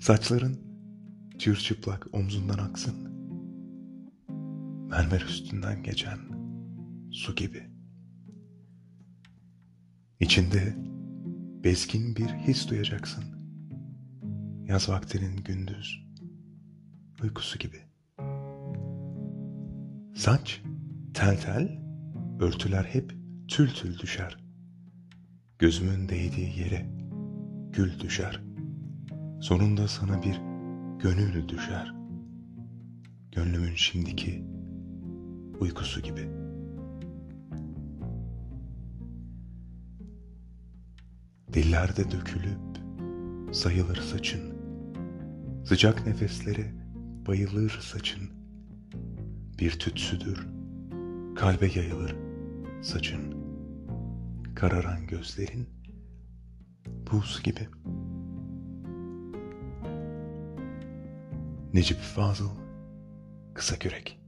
Saçların çırçıplak omzundan aksın. Mermer üstünden geçen su gibi. İçinde bezgin bir his duyacaksın. Yaz vaktinin gündüz uykusu gibi. Saç tel tel, örtüler hep tül tül düşer. Gözümün değdiği yere gül düşer. Sonunda sana bir gönül düşer. Gönlümün şimdiki uykusu gibi. Dillerde dökülüp sayılır saçın. Sıcak nefeslere bayılır saçın. Bir tütsüdür, kalbe yayılır saçın. Kararan gözlerin buz gibi. Necip Fazıl Kısa Kürek